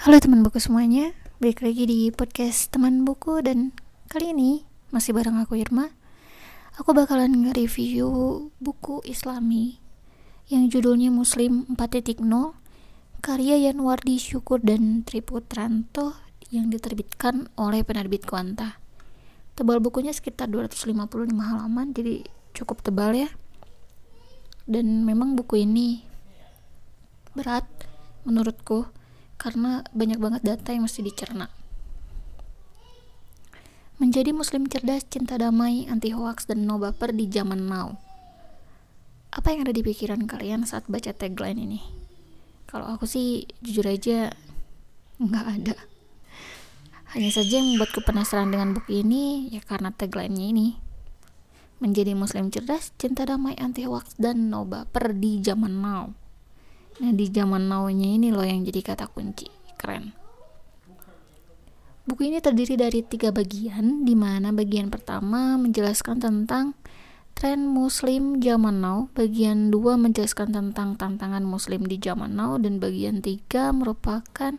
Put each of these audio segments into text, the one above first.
Halo teman buku semuanya, balik lagi di podcast teman buku dan kali ini masih bareng aku Irma. Aku bakalan nge-review buku islami yang judulnya Muslim 4.0 karya Yanwardi Syukur dan Triputranto yang diterbitkan oleh penerbit Kuanta. Tebal bukunya sekitar 255 halaman, jadi cukup tebal ya. Dan memang buku ini berat menurutku karena banyak banget data yang mesti dicerna. Menjadi muslim cerdas, cinta damai, anti hoax, dan no baper di zaman now. Apa yang ada di pikiran kalian saat baca tagline ini? Kalau aku sih jujur aja nggak ada. Hanya saja yang membuatku penasaran dengan buku ini ya karena tagline-nya ini. Menjadi muslim cerdas, cinta damai, anti hoax, dan no baper di zaman now Nah di zaman now-nya ini loh yang jadi kata kunci. Keren. Buku ini terdiri dari tiga bagian, di mana bagian pertama menjelaskan tentang tren muslim zaman now, bagian dua menjelaskan tentang tantangan muslim di zaman now, dan bagian tiga merupakan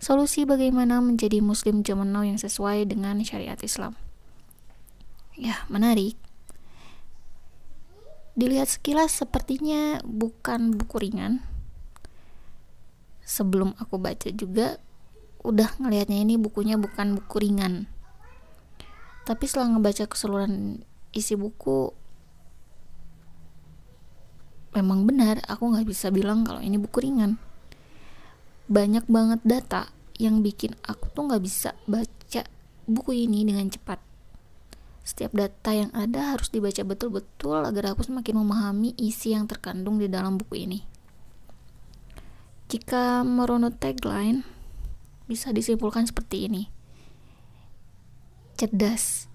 solusi bagaimana menjadi muslim zaman now yang sesuai dengan syariat Islam. Ya, menarik. Dilihat sekilas sepertinya bukan buku ringan, sebelum aku baca juga udah ngelihatnya ini bukunya bukan buku ringan. Tapi setelah ngebaca keseluruhan isi buku memang benar aku nggak bisa bilang kalau ini buku ringan. Banyak banget data yang bikin aku tuh nggak bisa baca buku ini dengan cepat. Setiap data yang ada harus dibaca betul-betul agar aku semakin memahami isi yang terkandung di dalam buku ini jika merunut tagline, bisa disimpulkan seperti ini. Cerdas.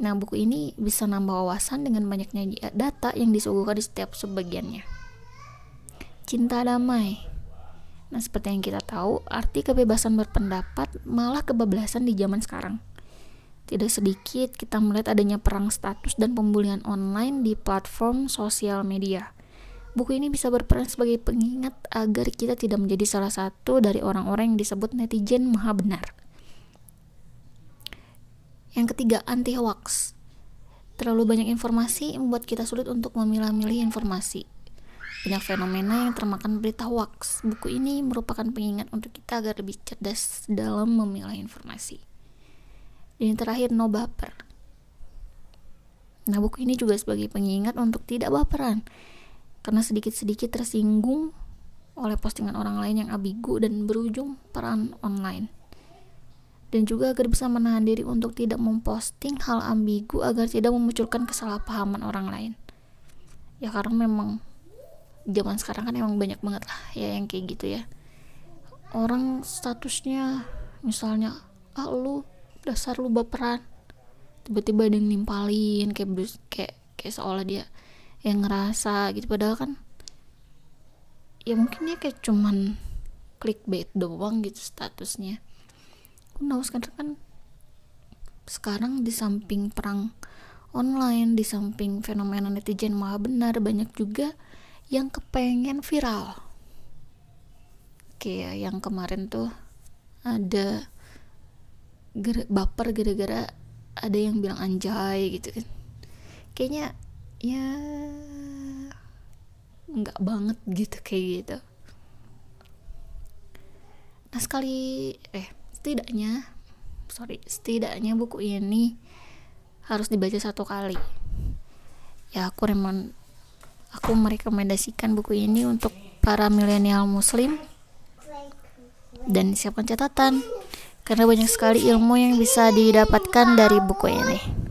Nah, buku ini bisa nambah wawasan dengan banyaknya data yang disuguhkan di setiap sebagiannya. Cinta damai. Nah, seperti yang kita tahu, arti kebebasan berpendapat malah kebablasan di zaman sekarang. Tidak sedikit kita melihat adanya perang status dan pembulian online di platform sosial media Buku ini bisa berperan sebagai pengingat agar kita tidak menjadi salah satu dari orang-orang yang disebut netizen maha benar. Yang ketiga, anti hoax. Terlalu banyak informasi membuat kita sulit untuk memilah-milih informasi. Banyak fenomena yang termakan berita hoax. Buku ini merupakan pengingat untuk kita agar lebih cerdas dalam memilah informasi. Dan yang terakhir, no baper. Nah, buku ini juga sebagai pengingat untuk tidak baperan karena sedikit-sedikit tersinggung oleh postingan orang lain yang ambigu dan berujung peran online. Dan juga agar bisa menahan diri untuk tidak memposting hal ambigu agar tidak memunculkan kesalahpahaman orang lain. Ya karena memang zaman sekarang kan emang banyak banget lah ya yang kayak gitu ya. Orang statusnya misalnya ah lu dasar lu baperan tiba-tiba ada yang nimpalin kayak kayak kayak seolah dia yang ngerasa gitu. Padahal kan ya mungkin ya kayak cuman clickbait doang gitu statusnya. Who knows sekarang kan sekarang di samping perang online di samping fenomena netizen maha benar banyak juga yang kepengen viral. Kayak yang kemarin tuh ada baper gara-gara ada yang bilang anjay gitu kan. Kayaknya ya. Nggak banget gitu kayak gitu. Nah sekali eh setidaknya sorry setidaknya buku ini harus dibaca satu kali. Ya aku remen aku merekomendasikan buku ini untuk para milenial muslim dan siapkan catatan karena banyak sekali ilmu yang bisa didapatkan dari buku ini.